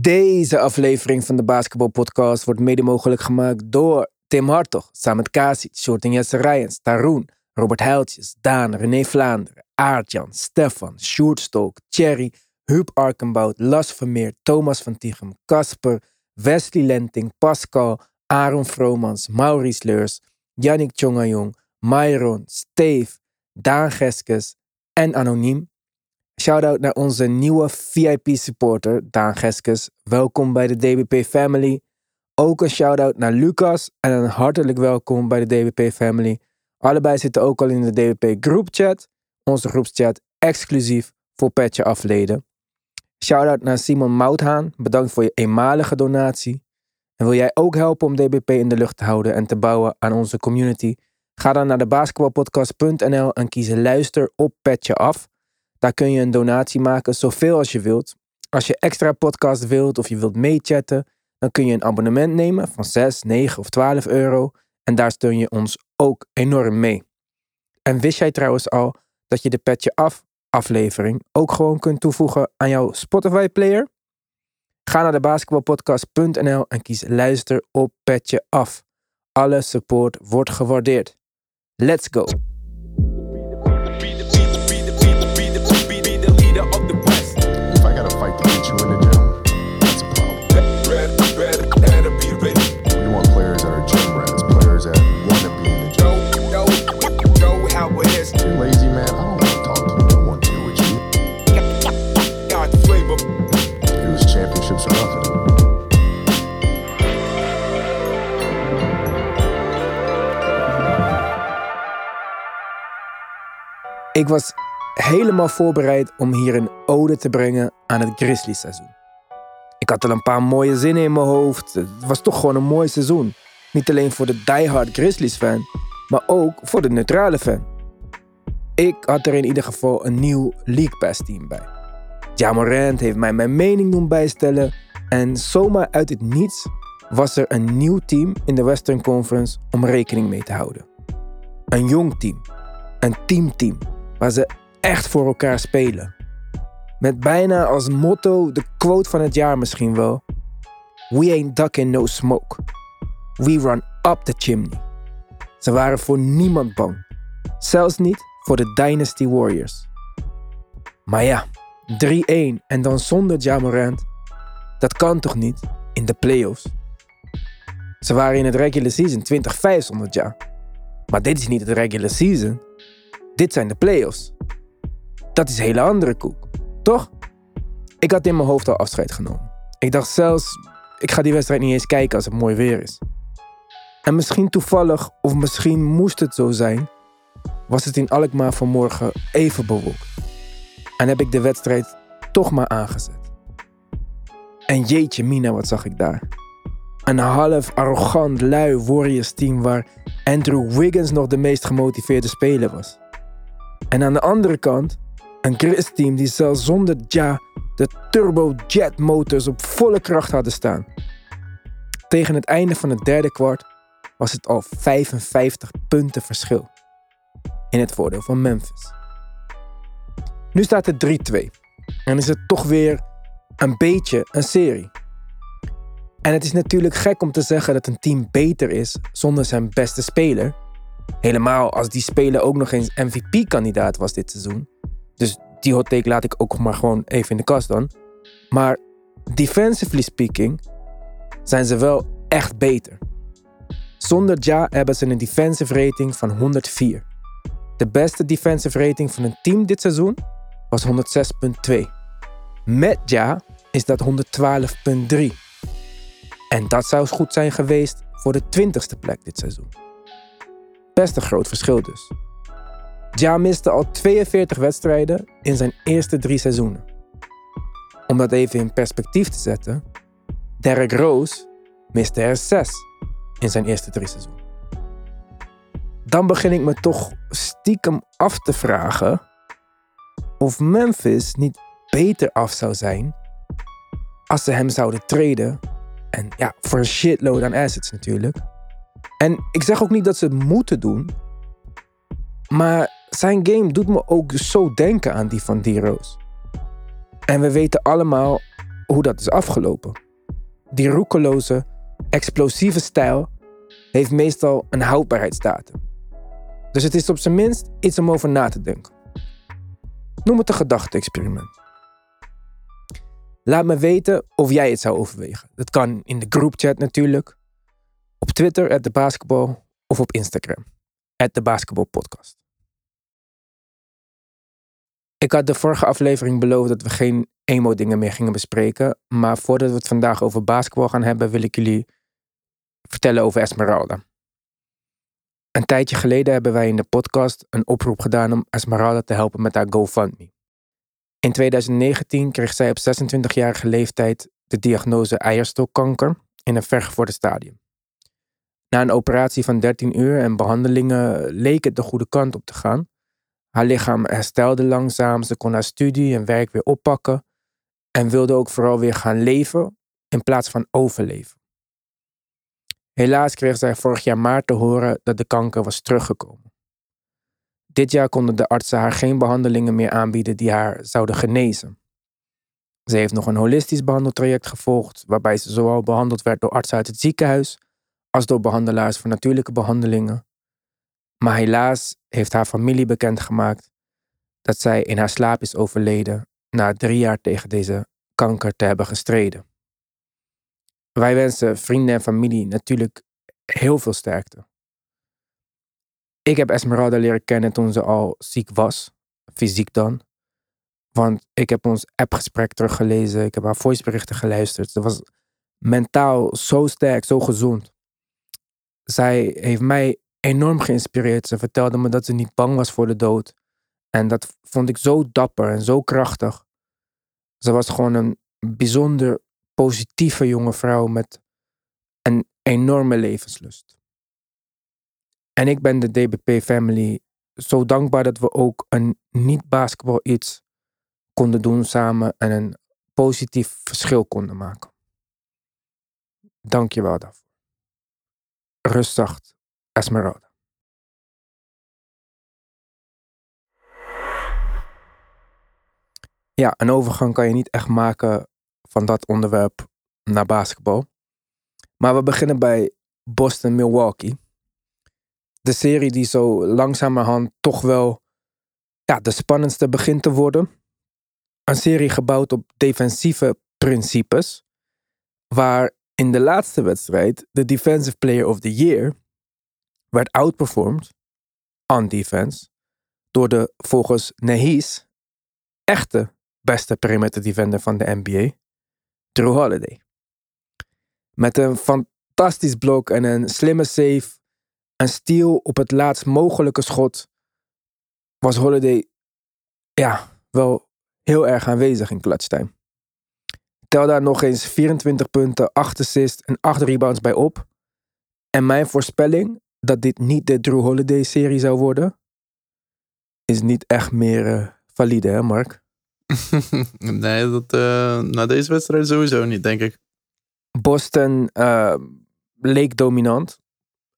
Deze aflevering van de Basketbalpodcast wordt mede mogelijk gemaakt door Tim Hartog, samen met Shorten Jesse Rijens, Taroen, Robert Heiltjes, Daan, René Vlaanderen, Aartjan, Stefan, Sjoerd Stolk, Thierry, Huub Arkenbout, Las Vermeer, Thomas van Tichem, Casper, Wesley Lenting, Pascal, Aaron Vromans, Maurice Leurs, Yannick Tjongajong, Myron, Steve, Daan Geskes en Anoniem. Shout-out naar onze nieuwe VIP-supporter, Daan Geskes. Welkom bij de DBP Family. Ook een shout-out naar Lucas en een hartelijk welkom bij de DBP Family. Allebei zitten ook al in de DBP groupchat, onze groepschat exclusief voor Petje afleden. Shout-out naar Simon Mouthaan, bedankt voor je eenmalige donatie. En wil jij ook helpen om DBP in de lucht te houden en te bouwen aan onze community? Ga dan naar de basketbalpodcast.nl en kies luister op Petje af. Daar kun je een donatie maken, zoveel als je wilt. Als je extra podcast wilt of je wilt meechatten, dan kun je een abonnement nemen van 6, 9 of 12 euro. En daar steun je ons ook enorm mee. En wist jij trouwens al dat je de Petje Af aflevering ook gewoon kunt toevoegen aan jouw Spotify player? Ga naar de basketbalpodcast.nl en kies luister op Petje Af. Alle support wordt gewaardeerd. Let's go! Ik was helemaal voorbereid om hier een ode te brengen aan het Grizzlies seizoen. Ik had al een paar mooie zinnen in mijn hoofd. Het was toch gewoon een mooi seizoen. Niet alleen voor de diehard Grizzlies fan, maar ook voor de neutrale fan. Ik had er in ieder geval een nieuw League Pass team bij. Ja Morant heeft mij mijn mening doen bijstellen en zomaar uit het niets was er een nieuw team in de Western Conference om rekening mee te houden. Een jong team, een teamteam waar ze echt voor elkaar spelen. Met bijna als motto de quote van het jaar misschien wel: We ain't ducking no smoke. We run up the chimney. Ze waren voor niemand bang, zelfs niet voor de Dynasty Warriors. Maar ja, 3-1 en dan zonder Jamorant, dat kan toch niet in de playoffs? Ze waren in het regular season 20-5 zonder. Maar dit is niet het regular season. Dit zijn de playoffs. Dat is een hele andere koek, toch? Ik had in mijn hoofd al afscheid genomen. Ik dacht zelfs, ik ga die wedstrijd niet eens kijken als het mooi weer is. En misschien toevallig, of misschien moest het zo zijn, was het in Alkmaar vanmorgen even bewolkt. En heb ik de wedstrijd toch maar aangezet. En jeetje mina, wat zag ik daar. Een half arrogant, lui Warriors team waar Andrew Wiggins nog de meest gemotiveerde speler was. En aan de andere kant een Chris team die zelfs zonder Ja de turbojet motors op volle kracht hadden staan. Tegen het einde van het derde kwart was het al 55 punten verschil. In het voordeel van Memphis. Nu staat het 3-2 en is het toch weer een beetje een serie. En het is natuurlijk gek om te zeggen dat een team beter is zonder zijn beste speler. Helemaal als die speler ook nog eens MVP-kandidaat was dit seizoen. Dus die hot take laat ik ook maar gewoon even in de kast dan. Maar defensively speaking zijn ze wel echt beter. Zonder Ja hebben ze een defensive rating van 104. De beste defensive rating van een team dit seizoen was 106.2. Met Ja is dat 112.3. En dat zou goed zijn geweest voor de 20ste plek dit seizoen. Best groot verschil dus. Ja miste al 42 wedstrijden in zijn eerste drie seizoenen. Om dat even in perspectief te zetten, Derrick Rose miste er 6 in zijn eerste drie seizoenen. Dan begin ik me toch stiekem af te vragen of Memphis niet beter af zou zijn als ze hem zouden treden. En ja, voor een shitload aan assets natuurlijk. En ik zeg ook niet dat ze het moeten doen. Maar zijn game doet me ook zo denken aan die van D-Rose. En we weten allemaal hoe dat is afgelopen. Die roekeloze, explosieve stijl heeft meestal een houdbaarheidsdatum. Dus het is op zijn minst iets om over na te denken. Noem het een gedachte-experiment. Laat me weten of jij het zou overwegen. Dat kan in de groupchat natuurlijk, op Twitter, at de of op Instagram, at de. Ik had de vorige aflevering beloofd dat we geen emo-dingen meer gingen bespreken. Maar voordat we het vandaag over basketbal gaan hebben, wil ik jullie vertellen over Esmeralda. Een tijdje geleden hebben wij in de podcast een oproep gedaan om Esmeralda te helpen met haar GoFundMe. In 2019 kreeg zij op 26-jarige leeftijd de diagnose eierstokkanker in een vergevorderd stadium. Na een operatie van 13 uur en behandelingen leek het de goede kant op te gaan. Haar lichaam herstelde langzaam, ze kon haar studie en werk weer oppakken en wilde ook vooral weer gaan leven in plaats van overleven. Helaas kreeg zij vorig jaar maart te horen dat de kanker was teruggekomen. Dit jaar konden de artsen haar geen behandelingen meer aanbieden die haar zouden genezen. Ze heeft nog een holistisch behandeltraject gevolgd, waarbij ze zowel behandeld werd door artsen uit het ziekenhuis als door behandelaars voor natuurlijke behandelingen. Maar helaas heeft haar familie bekendgemaakt dat zij in haar slaap is overleden na drie jaar tegen deze kanker te hebben gestreden. Wij wensen vrienden en familie natuurlijk heel veel sterkte. Ik heb Esmeralda leren kennen toen ze al ziek was, fysiek dan. Want ik heb ons appgesprek teruggelezen, ik heb haar voiceberichten geluisterd. Ze was mentaal zo sterk, zo gezond. Zij heeft mij enorm geïnspireerd. Ze vertelde me dat ze niet bang was voor de dood. En dat vond ik zo dapper en zo krachtig. Ze was gewoon een bijzonder positieve jonge vrouw met een enorme levenslust. En ik ben de DBP family zo dankbaar dat we ook een niet-basketbal iets konden doen samen en een positief verschil konden maken. Dank je wel daarvoor. Rustig, Esmeralda. Ja, een overgang kan je niet echt maken van dat onderwerp naar basketbal. Maar we beginnen bij Boston-Milwaukee. De serie die zo langzamerhand toch wel ja, de spannendste begint te worden. Een serie gebouwd op defensieve principes, waar in de laatste wedstrijd de Defensive Player of the Year werd outperformed on defense door de volgens Nehis echte beste perimeter defender van de NBA, Drew Holiday. Met een fantastisch blok en een slimme save, een steal op het laatst mogelijke schot, was Holiday ja, wel heel erg aanwezig in clutch time. Tel daar nog eens 24 punten, 8 assists en 8 rebounds bij op. En mijn voorspelling dat dit niet de Drew Holiday serie zou worden, is niet echt meer uh, valide, hè Mark? nee, dat, uh, na deze wedstrijd sowieso niet, denk ik. Boston uh, leek dominant.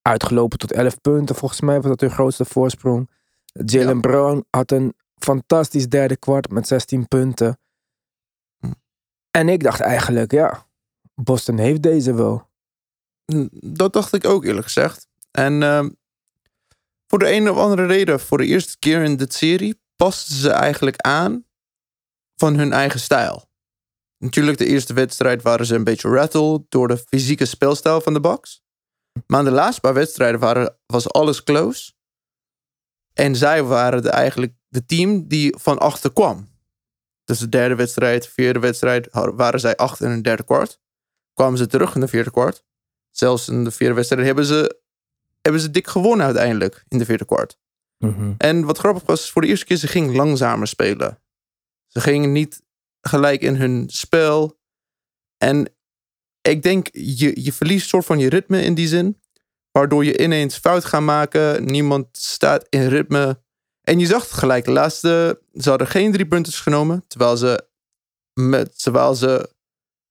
Uitgelopen tot 11 punten, volgens mij was dat hun grootste voorsprong. Jalen Ja. Brown had een fantastisch derde kwart met 16 punten. En ik dacht eigenlijk, ja, Boston heeft deze wel. Dat dacht ik ook eerlijk gezegd. En ehm, voor de een of andere reden, voor de eerste keer in dit serie, pasten ze eigenlijk aan van hun eigen stijl. Natuurlijk, de eerste wedstrijd waren ze een beetje rattled door de fysieke speelstijl van de Bucks. Maar in de laatste paar wedstrijden waren, was alles close. En zij waren de, eigenlijk de team die van achter kwam. Dus de derde wedstrijd, vierde wedstrijd, waren zij achter in een derde kwart. Kwamen ze terug in de vierde kwart. Zelfs in de vierde wedstrijd hebben ze, hebben ze dik gewonnen uiteindelijk in de vierde kwart. En wat grappig was, voor de eerste keer, ze ging langzamer spelen. Ze gingen niet gelijk in hun spel. En ik denk, je, je verliest soort van je ritme in die zin. Waardoor je ineens fout gaat maken. Niemand staat in ritme. En je zag het gelijk. De laatste, ze hadden geen drie punters genomen. Terwijl ze, met, terwijl ze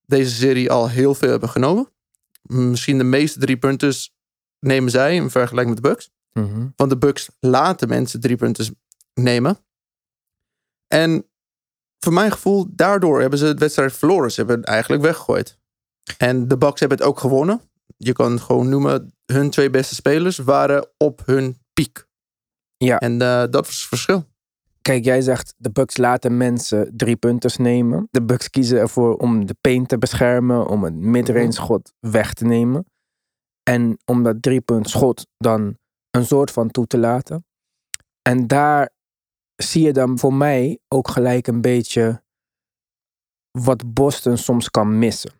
deze serie al heel veel hebben genomen. Misschien de meeste drie punters nemen zij in vergelijking met de Bucks. Mhm. Want de Bucks laten mensen drie punten nemen. En voor mijn gevoel, daardoor hebben ze het wedstrijd verloren. Ze hebben het eigenlijk weggegooid. En de Bucks hebben het ook gewonnen. Je kan het gewoon noemen, hun twee beste spelers waren op hun piek. Ja. En eh, dat was het verschil. Kijk, jij zegt de Bucks laten mensen drie punters nemen. De Bucks kiezen ervoor om de paint te beschermen, om het midrange schot weg te nemen. En om dat drie punt schot dan een soort van toe te laten. En daar zie je dan voor mij ook gelijk een beetje wat Boston soms kan missen.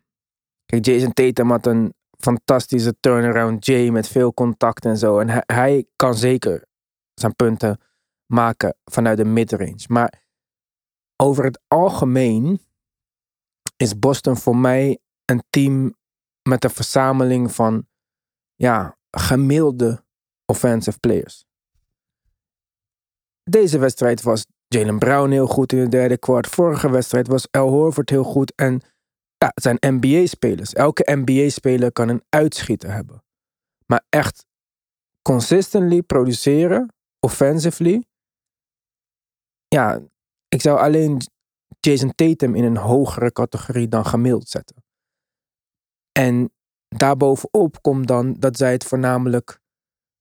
Kijk, Jason Tatum had een fantastische turnaround J met veel contact en zo. En hij, hij kan zeker zijn punten maken vanuit de midrange. Maar over het algemeen is Boston voor mij een team met een verzameling van ja, gemiddelde offensive players. Deze wedstrijd was Jalen Brown heel goed in het derde kwart. Vorige wedstrijd was Al Horford heel goed. En ja, het zijn NBA-spelers. Elke NBA-speler kan een uitschieter hebben. Maar echt consistently produceren, offensively. Ja, ik zou alleen Jason Tatum in een hogere categorie dan gemiddeld zetten. En daarbovenop komt dan dat zij het voornamelijk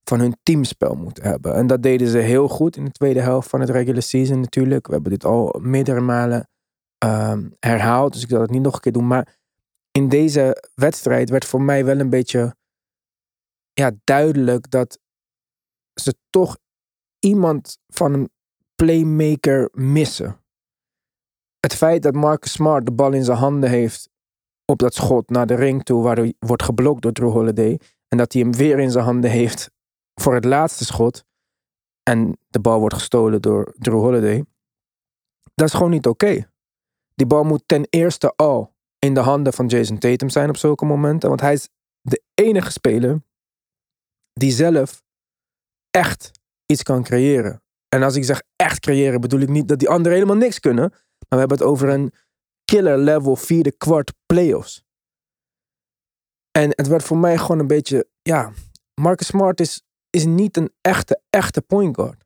van hun teamspel moeten hebben. En dat deden ze heel goed in de tweede helft van het regular season natuurlijk. We hebben dit al meerdere malen ehm, herhaald, dus ik zal het niet nog een keer doen. Maar in deze wedstrijd werd voor mij wel een beetje ja, duidelijk dat ze toch iemand van een playmaker missen. Het feit dat Marcus Smart de bal in zijn handen heeft op dat schot naar de ring toe, waardoor hij wordt geblokt door Drew Holiday. En dat hij hem weer in zijn handen heeft voor het laatste schot. En de bal wordt gestolen door Drew Holiday. Dat is gewoon niet oké. Die bal moet ten eerste al in de handen van Jason Tatum zijn op zulke momenten. Want hij is de enige speler die zelf echt iets kan creëren. En als ik zeg echt creëren, bedoel ik niet dat die anderen helemaal niks kunnen. Maar we hebben het over een killer level vierde kwart playoffs. En het werd voor mij gewoon een beetje, ja, Marcus Smart is, is niet een echte, echte point guard.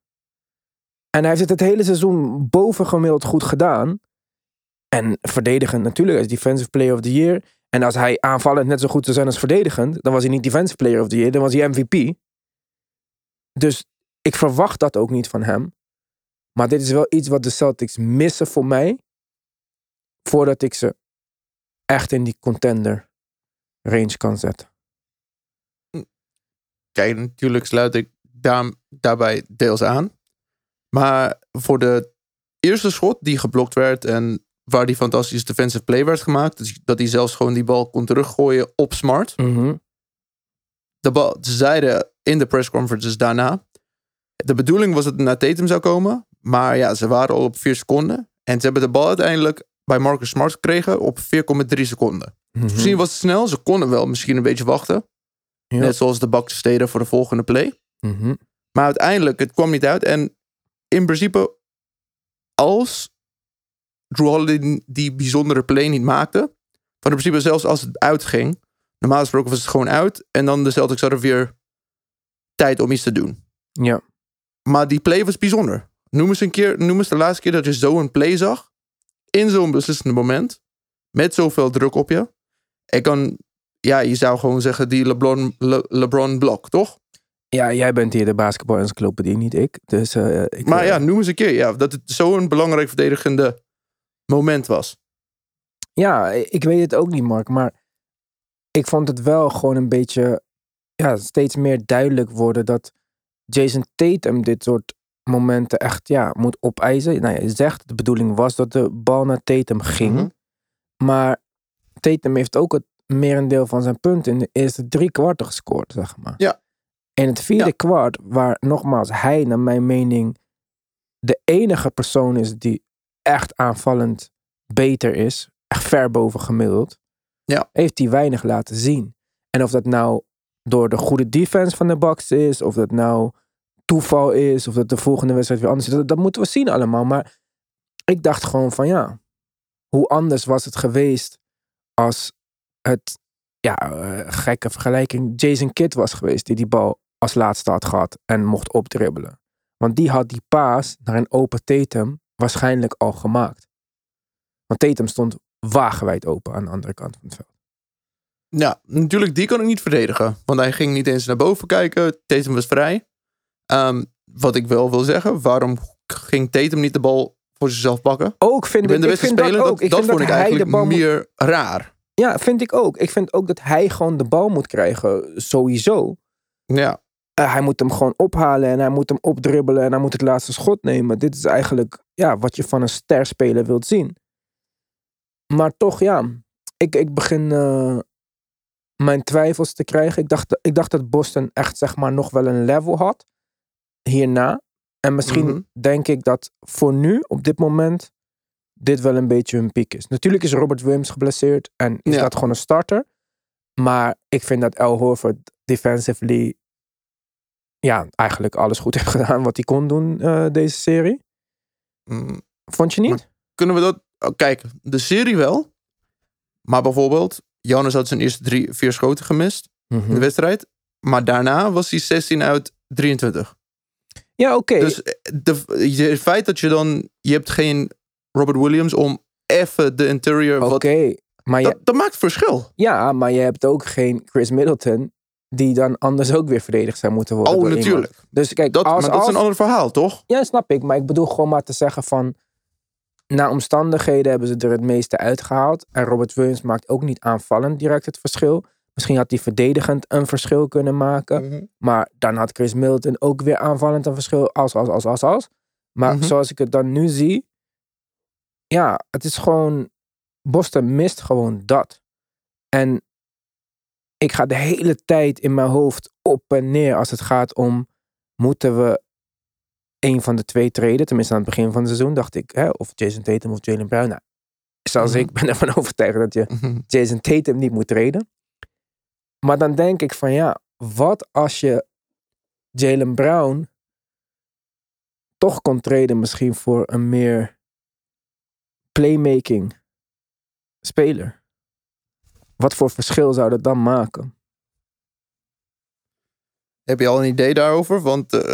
En hij heeft het het hele seizoen bovengemiddeld goed gedaan. En verdedigend natuurlijk, hij is defensive player of the year. En als hij aanvallend net zo goed zou zijn als verdedigend, dan was hij niet defensive player of the year, dan was hij MVP. Dus ik verwacht dat ook niet van hem. Maar dit is wel iets wat de Celtics missen voor mij. Voordat ik ze echt in die contender range kan zetten. Kijk, natuurlijk sluit ik daar, daarbij deels aan. Maar voor de eerste schot die geblokt werd en waar die fantastische defensive play werd gemaakt, dus dat hij zelfs gewoon die bal kon teruggooien op Smart. Mhm. De bal, ze zeiden in de press conferences daarna, de bedoeling was dat het naar Tatum zou komen, maar ja, ze waren al op 4 seconden. En ze hebben de bal uiteindelijk bij Marcus Smart gekregen op 4,3 seconden. Mhm. Misschien was het snel, ze konden wel misschien een beetje wachten. Ja. Net zoals de Bucks deden voor de volgende play. Mhm. Maar uiteindelijk, het kwam niet uit. En in principe, als Drew Holiday die bijzondere play niet maakte, van in principe zelfs als het uitging, normaal gesproken was het gewoon uit. En dan de Celtics hadden weer tijd om iets te doen. Ja. Maar die play was bijzonder. Noem eens een keer, noem eens de laatste keer dat je zo'n play zag. In zo'n beslissende moment. Met zoveel druk op je. Ik kan, ja, je zou gewoon zeggen die LeBron, Le- LeBron blok, toch? ja, jij bent hier de basketbal-encyclopedie, niet ik. Dus, eh, ik Maar eh, ja, noem eens een keer. Ja, dat het zo'n belangrijk verdedigende moment was. Ja, ik weet het ook niet, Mark. Maar ik vond het wel gewoon een beetje ja, steeds meer duidelijk worden dat Jason Tatum dit soort momenten echt ja, moet opeisen. Nou je zegt, de bedoeling was dat de bal naar Tatum ging. Mhm. Maar Tatum heeft ook het merendeel van zijn punten in de eerste drie kwarten gescoord, zeg maar. Ja. In het vierde Ja. kwart, waar nogmaals hij, naar mijn mening, de enige persoon is die echt aanvallend beter is, echt ver boven gemiddeld, Ja. heeft hij weinig laten zien. En of dat nou door de goede defense van de Bucks is, of dat nou toeval is, of dat de volgende wedstrijd weer anders is, dat, moeten we zien allemaal. Maar ik dacht gewoon van ja, hoe anders was het geweest als het, ja, eh, gekke vergelijking, Jason Kidd was geweest die die bal als laatste had gehad en mocht opdribbelen. Want die had die paas naar een open Tatum waarschijnlijk al gemaakt. Want Tatum stond wagenwijd open aan de andere kant van het veld. Ja, natuurlijk, die kan ik niet verdedigen. Want hij ging niet eens naar boven kijken. Tatum was vrij. Ehm, wat ik wel wil zeggen, waarom ging Tatum niet de bal voor zichzelf pakken? Ook vind Ik de ik vind speler. dat Dat, ook. Ik dat vind vond ik dat de eigenlijk moet- meer raar. Ja, vind ik ook. Ik vind ook dat hij gewoon de bal moet krijgen, sowieso. Ja, Eh, hij moet hem gewoon ophalen en hij moet hem opdribbelen en hij moet het laatste schot nemen. Dit is eigenlijk ja, wat je van een sterspeler wilt zien. Maar toch, ja, ik, ik begin eh, mijn twijfels te krijgen. Ik dacht, ik dacht dat Boston echt zeg maar nog wel een level had hierna. En misschien Mhm. denk ik dat voor nu, op dit moment, dit wel een beetje hun piek is. Natuurlijk is Robert Williams geblesseerd en is Ja. dat gewoon een starter. Maar ik vind dat Al Horford defensively ja, eigenlijk alles goed heeft gedaan wat hij kon doen eh, deze serie. Mm, Vond je niet? kunnen we dat... oh, kijk, de serie wel. Maar bijvoorbeeld, Jonas had zijn eerste drie, vier schoten gemist in Mhm. de wedstrijd. Maar daarna was hij 16 uit 23. Ja, oké. Dus eh, de, het feit dat je dan... Je hebt geen Robert Williams om even de interior... Oké. Maar je, dat, dat maakt verschil. ja, maar je hebt ook geen Chris Middleton die dan anders ook weer verdedigd zou moeten worden. Oh, iemand. natuurlijk. Dus kijk, Dat, als, maar dat als, is een ander verhaal, toch? Ja, snap ik. Maar ik bedoel gewoon maar te zeggen van... Na omstandigheden hebben ze er het meeste uitgehaald. En Robert Williams maakt ook niet aanvallend direct het verschil. Misschien had hij verdedigend een verschil kunnen maken. Maar dan had Chris Middleton ook weer aanvallend een verschil. Als, als, als, als, als. Maar Mhm. zoals ik het dan nu zie... Ja, het is gewoon... Boston mist gewoon dat. En ik ga de hele tijd in mijn hoofd op en neer als het gaat om... Moeten we een van de twee treden? Tenminste aan het begin van het seizoen dacht ik... Hè, of Jason Tatum of Jalen Brown. Nou, Mhm. ik ben ervan overtuigd dat je Mhm. Jason Tatum niet moet treden. Maar dan denk ik van ja, wat als je Jalen Brown toch kon treden misschien voor een meer playmaking speler? Wat voor verschil zou dat dan maken? Heb je al een idee daarover? Want eh,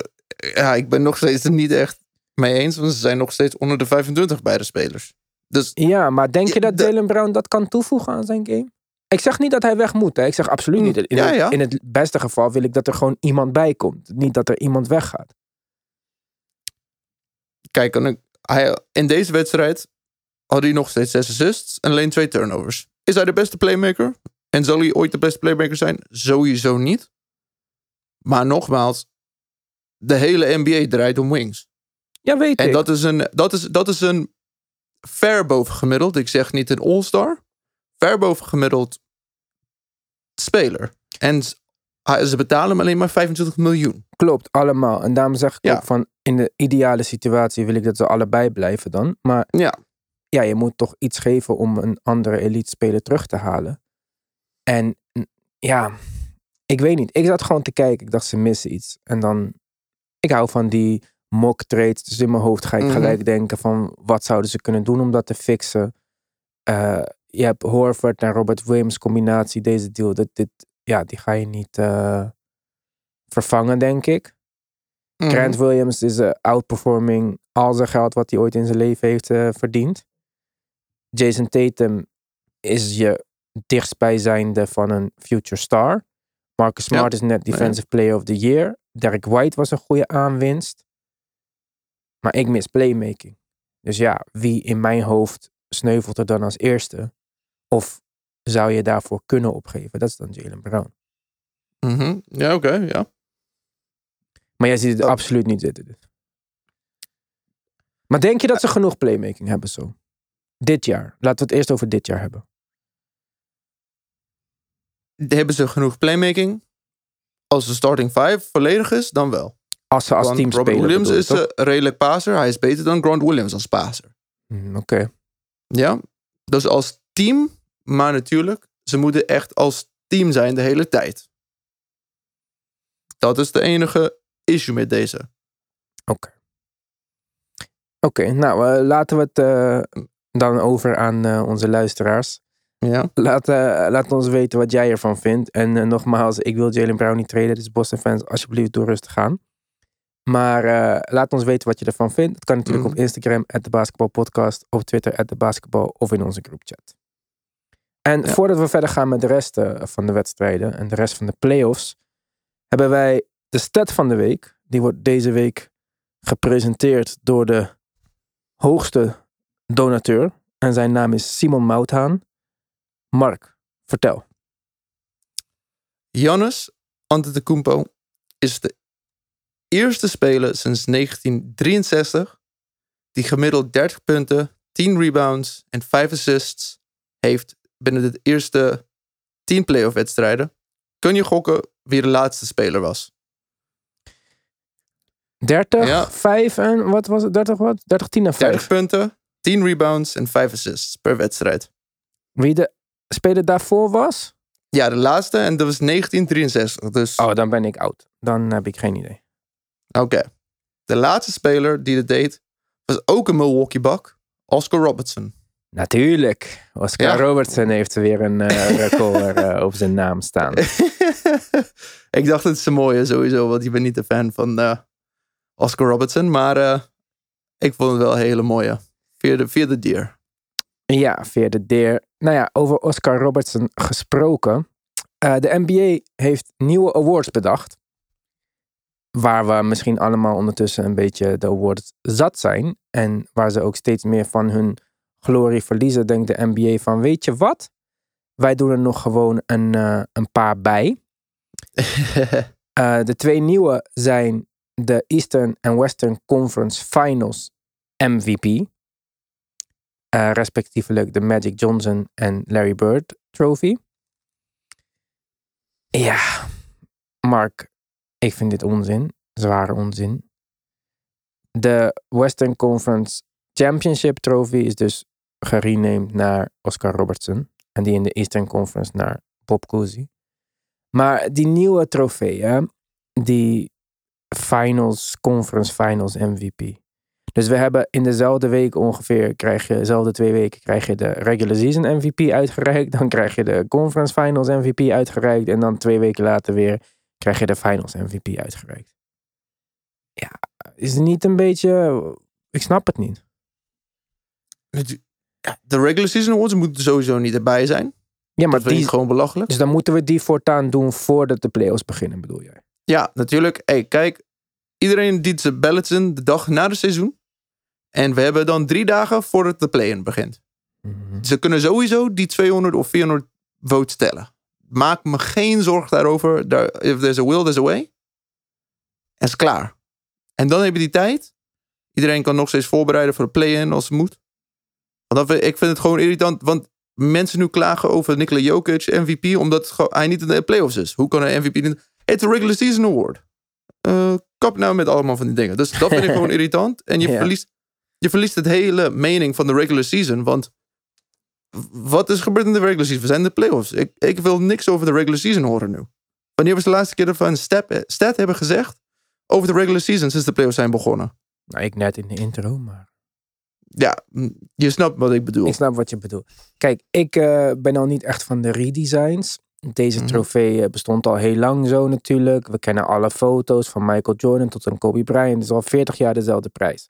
ja, ik ben nog steeds er niet echt mee eens. Want ze zijn nog steeds onder de 25 bij de spelers. Dus Ja, maar denk je dat de- Jalen Brown dat kan toevoegen aan zijn game? Ik zeg niet dat hij weg moet. Hè. Ik zeg absoluut niet. In, Ja, het, in het beste geval wil ik dat er gewoon iemand bij komt. Niet dat er iemand weggaat. kijk, hij, in deze wedstrijd had hij nog steeds zes assists en alleen twee turnovers. Is hij de beste playmaker? En zal hij ooit de beste playmaker zijn? Sowieso niet. Maar nogmaals, de hele NBA draait om wings. Ja, weet En ik. dat is, een, dat, is, dat is een ver boven gemiddeld. Ik zeg niet een all-star. Ver boven gemiddeld speler. En ze betalen hem alleen maar 25 miljoen. Klopt, allemaal. En daarom zeg ik Ja. ook van, in de ideale situatie wil ik dat ze allebei blijven dan. Maar Ja. ja, je moet toch iets geven om een andere elite speler terug te halen. En ja, ik weet niet. Ik zat gewoon te kijken. Ik dacht, ze missen iets. En dan, ik hou van die mock trades. Dus in mijn hoofd ga ik Mhm. gelijk denken van, wat zouden ze kunnen doen om dat te fixen? Eh, je hebt Horford en Robert Williams combinatie, deze deal. Dat, dit, ja, die ga je niet eh, vervangen, denk ik. Mhm. Grant Williams is eh, outperforming al zijn geld wat hij ooit in zijn leven heeft eh, verdiend. Jason Tatum is je dichtstbijzijnde van een future star. Marcus Ja. Smart is net Defensive Player of the Year. Derek White was een goede aanwinst. Maar ik mis playmaking. Dus ja, wie in mijn hoofd sneuvelt er dan als eerste? Of zou je daarvoor kunnen opgeven? Dat is dan Jalen Brown. Mhm. Ja, oké, ja. Maar jij ziet het absoluut niet zitten. Dus. Maar denk je dat ze genoeg playmaking hebben zo? Dit jaar. Laten we het eerst over dit jaar hebben. Hebben ze genoeg playmaking? Als de starting five volledig is, dan wel. Als ze als Want team Robert. Williams bedoel is toch? een redelijk passer. Hij is beter dan Grant Williams als passer. Hmm, Oké. Ja, dus als team, maar natuurlijk, ze moeten echt als team zijn de hele tijd. Dat is de enige issue met deze. Oké. Oké, nou eh, laten we het eh, dan over aan eh, onze luisteraars. Ja, Laat, eh, laat ons weten wat jij ervan vindt. En eh, nogmaals, ik wil Jalen Brown niet treden. Dus Boston fans, alsjeblieft door rustig gaan. Maar eh, laat ons weten wat je ervan vindt. Het kan natuurlijk Mhm. op Instagram, at de. Op Twitter, at de basketbal. Of in onze groupchat. En Ja. voordat we verder gaan met de rest van de wedstrijden. En de rest van de playoffs. Hebben wij de stat van de week. Die wordt deze week gepresenteerd door de hoogste donateur. En zijn naam is Simon Mouthaan. Mark, vertel. Giannis Antetokounmpo is de eerste speler sinds 1963 die gemiddeld 30 punten, 10 rebounds en 5 assists heeft binnen de eerste 10 playoff wedstrijden. Kun je gokken wie de laatste speler was? 30, Ja. 5 en wat was het? 30 wat? 30, 10 en 5. 30 punten, 10 rebounds en 5 assists per wedstrijd. Wie de speler daarvoor was? Ja, de laatste en dat was 1963. Dus Oh, dan ben ik oud. Dan heb ik geen idee. oké. De laatste speler die het deed was ook een Milwaukee Buck, Oscar Robertson. Natuurlijk. Oscar Ja. Robertson heeft weer een eh, record eh, op zijn naam staan. ik dacht het is een mooie sowieso, want ik ben niet een fan van eh, Oscar Robertson. Maar ik vond het wel een hele mooie. Via de, via de deer. Ja, via de deer. Nou ja, over Oscar Robertson gesproken. Eh, de NBA heeft nieuwe awards bedacht. Waar we misschien allemaal ondertussen een beetje de awards zat zijn. En waar ze ook steeds meer van hun glorie verliezen. Denkt de NBA van, weet je wat? Wij doen er nog gewoon een, eh, een paar bij. Eh, de twee nieuwe zijn de Eastern en Western Conference Finals MVP. Eh, respectievelijk de Magic Johnson en Larry Bird Trophy. Ja, Mark, ik vind dit onzin. Zware onzin. De Western Conference Championship Trophy is dus gerenamed naar Oscar Robertson. En die in de Eastern Conference naar Bob Cousy. Maar die nieuwe trofee, die Finals, Conference Finals MVP. Dus we hebben in dezelfde week ongeveer, krijg je, dezelfde twee weken, krijg je de regular season MVP uitgereikt. Dan krijg je de Conference Finals MVP uitgereikt. En dan twee weken later weer krijg je de Finals MVP uitgereikt. Ja, is het niet een beetje. Ik snap het niet. Ja, de regular season awards moeten sowieso niet erbij zijn. Ja, maar Dat die, ik gewoon belachelijk. dus dan moeten we die voortaan doen voordat de playoffs beginnen, bedoel jij? Ja, natuurlijk. Hey, kijk, iedereen dient zijn ballots in de dag na de seizoen. En we hebben dan drie dagen voordat de play-in begint. Ze kunnen sowieso die 200 of 400 votes tellen. Maak me geen zorg daarover. Daar, if there's a will, there's a way. En is klaar. En dan heb je die tijd. Iedereen kan nog steeds voorbereiden voor de play-in als het moet. Want ik vind het gewoon irritant. Want mensen nu klagen over Nikola Jokic MVP. Omdat hij niet in de playoffs is. Hoe kan hij MVP niet... Het is een regular season award. Eh, kap nou met allemaal van die dingen. Dus dat vind ik gewoon irritant. En je, Ja. verliest, je verliest het hele mening van de regular season. Want wat is gebeurd in de regular season? We zijn in de playoffs. Ik, ik wil niks over de regular season horen nu. Wanneer was de laatste keer dat we een step, stat hebben gezegd over de regular season sinds de playoffs zijn begonnen? Nou, ik net in de intro, maar. Ja, je snapt wat ik bedoel. Ik snap wat je bedoelt. Kijk, ik eh, ben al niet echt van de redesigns. Deze Mhm. trofee eh, bestond al heel lang zo natuurlijk. We kennen alle foto's van Michael Jordan tot aan Kobe Bryant. Het is al 40 jaar dezelfde prijs.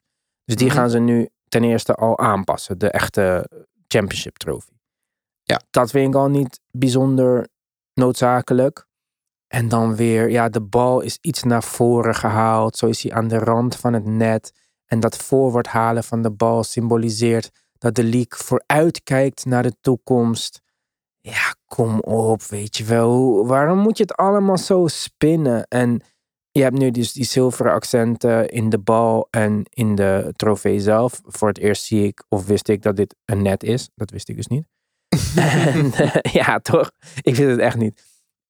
Dus die Mhm. gaan ze nu ten eerste al aanpassen. De echte championship trofee. Ja. Dat vind ik al niet bijzonder noodzakelijk. En dan weer, ja, de bal is iets naar voren gehaald. Zo is hij aan de rand van het net. En dat voorwaarts halen van de bal symboliseert dat de league vooruit kijkt naar de toekomst. Ja, kom op, weet je wel. Waarom moet je het allemaal zo spinnen? En je hebt nu dus die zilveren accenten in de bal en in de trofee zelf. Voor het eerst zie ik, of wist ik, dat dit een net is. Dat wist ik dus niet. en, eh, ja, toch? Ik wist het echt niet.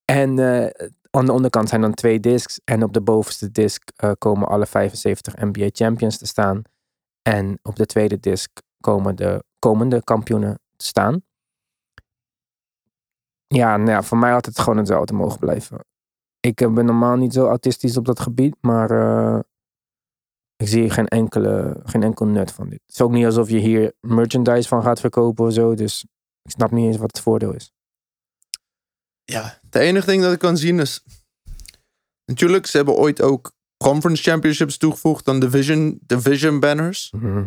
En eh, aan de onderkant zijn dan twee discs. En op de bovenste disc eh, komen alle 75 NBA champions te staan. En op de tweede disc komen de komende kampioenen te staan. Ja, nou ja, voor mij had het gewoon hetzelfde mogen blijven. Ik eh, ben normaal niet zo autistisch op dat gebied, maar eh, ik zie geen, enkele, geen enkel nut van dit. Het is ook niet alsof je hier merchandise van gaat verkopen of zo, dus ik snap niet eens wat het voordeel is. Ja, het enige ding dat ik kan zien is... Natuurlijk, ze hebben ooit ook conference championships toegevoegd dan division, division banners. Mhm.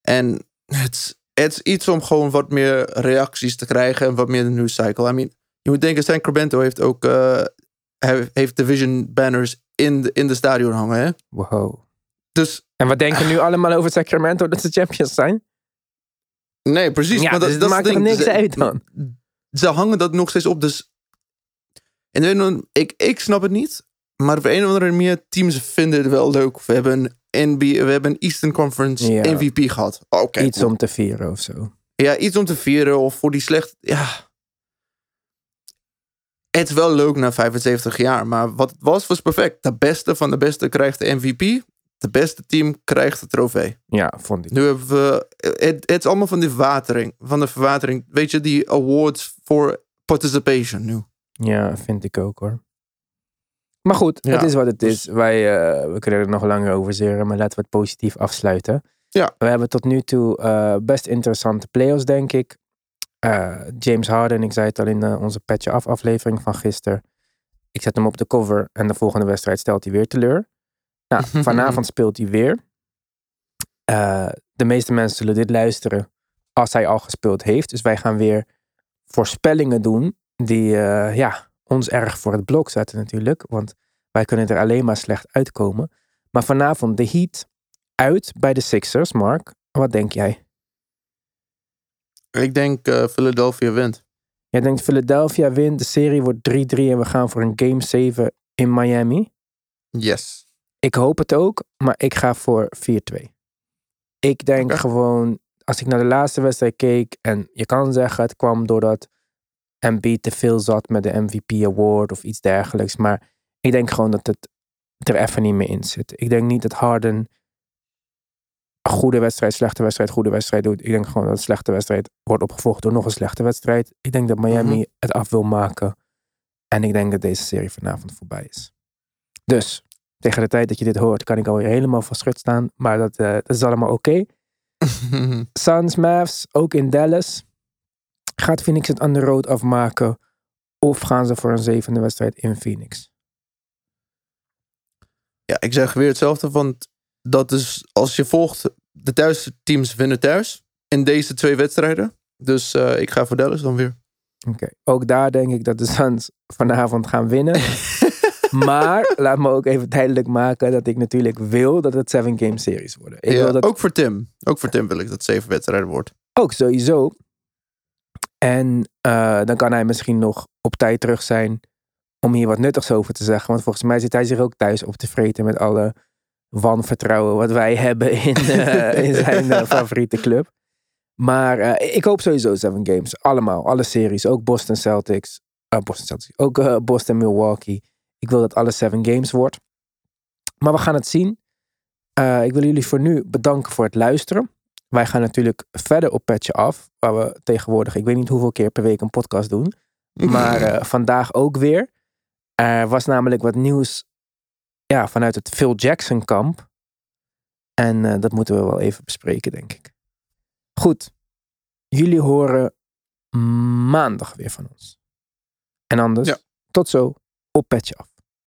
En het is- het is iets om gewoon wat meer reacties te krijgen en wat meer de news cycle. I mean, je moet denken, Sacramento heeft ook eh, heeft division banners in de, in de stadion hangen. Hè? Wow. Dus En wat denken nu allemaal over Sacramento dat ze champions zijn? nee, precies. Ja, maar dat, dus dat maakt er niks Ze- uit dan. Ze hangen dat nog steeds op. Dus en ik, ik snap het niet. Maar op een of andere manier, teams vinden het wel leuk. We hebben een, NBA, we hebben een Eastern Conference Ja. MVP gehad. Oké. Iets om te vieren of zo. Ja, iets om te vieren of voor die slecht. Ja. Het is wel leuk na 75 jaar, maar wat het was, was perfect. De beste van de beste krijgt de MVP. De beste team krijgt de trofee. Ja, vond ik. Nu hebben we. Het, het is allemaal van die verwatering. Van de verwatering. Weet je, die awards for participation nu. Ja, vind ik ook hoor. Maar goed, Ja, het is wat het dus- is. Wij uh, we kunnen er nog langer over zeren, maar laten we het positief afsluiten. Ja. We hebben tot nu toe uh, best interessante playoffs, denk ik. Uh, James Harden, ik zei het al in uh, onze patch af aflevering van gisteren. Ik zet hem op de cover en de volgende wedstrijd stelt hij weer teleur. Nou, vanavond speelt hij weer. Uh, de meeste mensen zullen dit luisteren als hij al gespeeld heeft. Dus wij gaan weer voorspellingen doen die ja, ons erg voor het blok zetten natuurlijk. Want wij kunnen er alleen maar slecht uitkomen. Maar vanavond de Heat uit bij de Sixers. Mark, wat denk jij? Ik denk uh, Philadelphia wint. Jij denkt Philadelphia wint, de serie wordt 3-3 en we gaan voor een game 7 in Miami? Yes. Ik hoop het ook, maar ik ga voor 4-2. Ik denk okay. gewoon, als ik naar de laatste wedstrijd keek, en je kan zeggen het kwam doordat Embiid te veel zat met de MVP award of iets dergelijks, maar ik denk gewoon dat het er even niet meer in zit. Ik denk niet dat Harden goede wedstrijd, slechte wedstrijd, goede wedstrijd doet. Ik denk gewoon dat een slechte wedstrijd wordt opgevolgd door nog een slechte wedstrijd. Ik denk dat Miami mm-hmm. het af wil maken. En ik denk dat deze serie vanavond voorbij is. Dus tegen de tijd dat je dit hoort, kan ik alweer helemaal van schut staan. Maar dat, uh, dat is allemaal oké. Okay. Suns, Mavs, ook in Dallas. Gaat Phoenix het aan de road afmaken? Of gaan ze voor een zevende wedstrijd in Phoenix? Ja, ik zeg weer hetzelfde. Want dat is, als je volgt, de thuisteams winnen thuis. In deze twee wedstrijden. Dus uh, ik ga voor Dallas dan weer. Oké, okay. ook daar denk ik dat de Suns vanavond gaan winnen. maar laat me ook even duidelijk maken dat ik natuurlijk wil dat het seven game series worden. Ik ja, wil dat... Ook voor Tim. Ook voor Tim wil ik dat het zeven wedstrijden wordt. Ook sowieso. En uh, dan kan hij misschien nog op tijd terug zijn om hier wat nuttigs over te zeggen. Want volgens mij zit hij zich ook thuis op te vreten met alle wanvertrouwen wat wij hebben in, uh, in zijn uh, favoriete club. Maar uh, ik hoop sowieso seven games. Allemaal, alle series. Ook Boston Celtics. Boston Celtics. Ook Boston Milwaukee. Ik wil dat alle seven games wordt. Maar we gaan het zien. Ik wil jullie voor nu bedanken voor het luisteren. Wij gaan natuurlijk verder op Patje Af. Waar we tegenwoordig, ik weet niet hoeveel keer per week een podcast doen. Maar vandaag ook weer. Er was namelijk wat nieuws ja, vanuit het Phil Jackson kamp. En uh, dat moeten we wel even bespreken, denk ik. Goed. Jullie horen maandag weer van ons. En anders, ja. tot zo op Petje Af.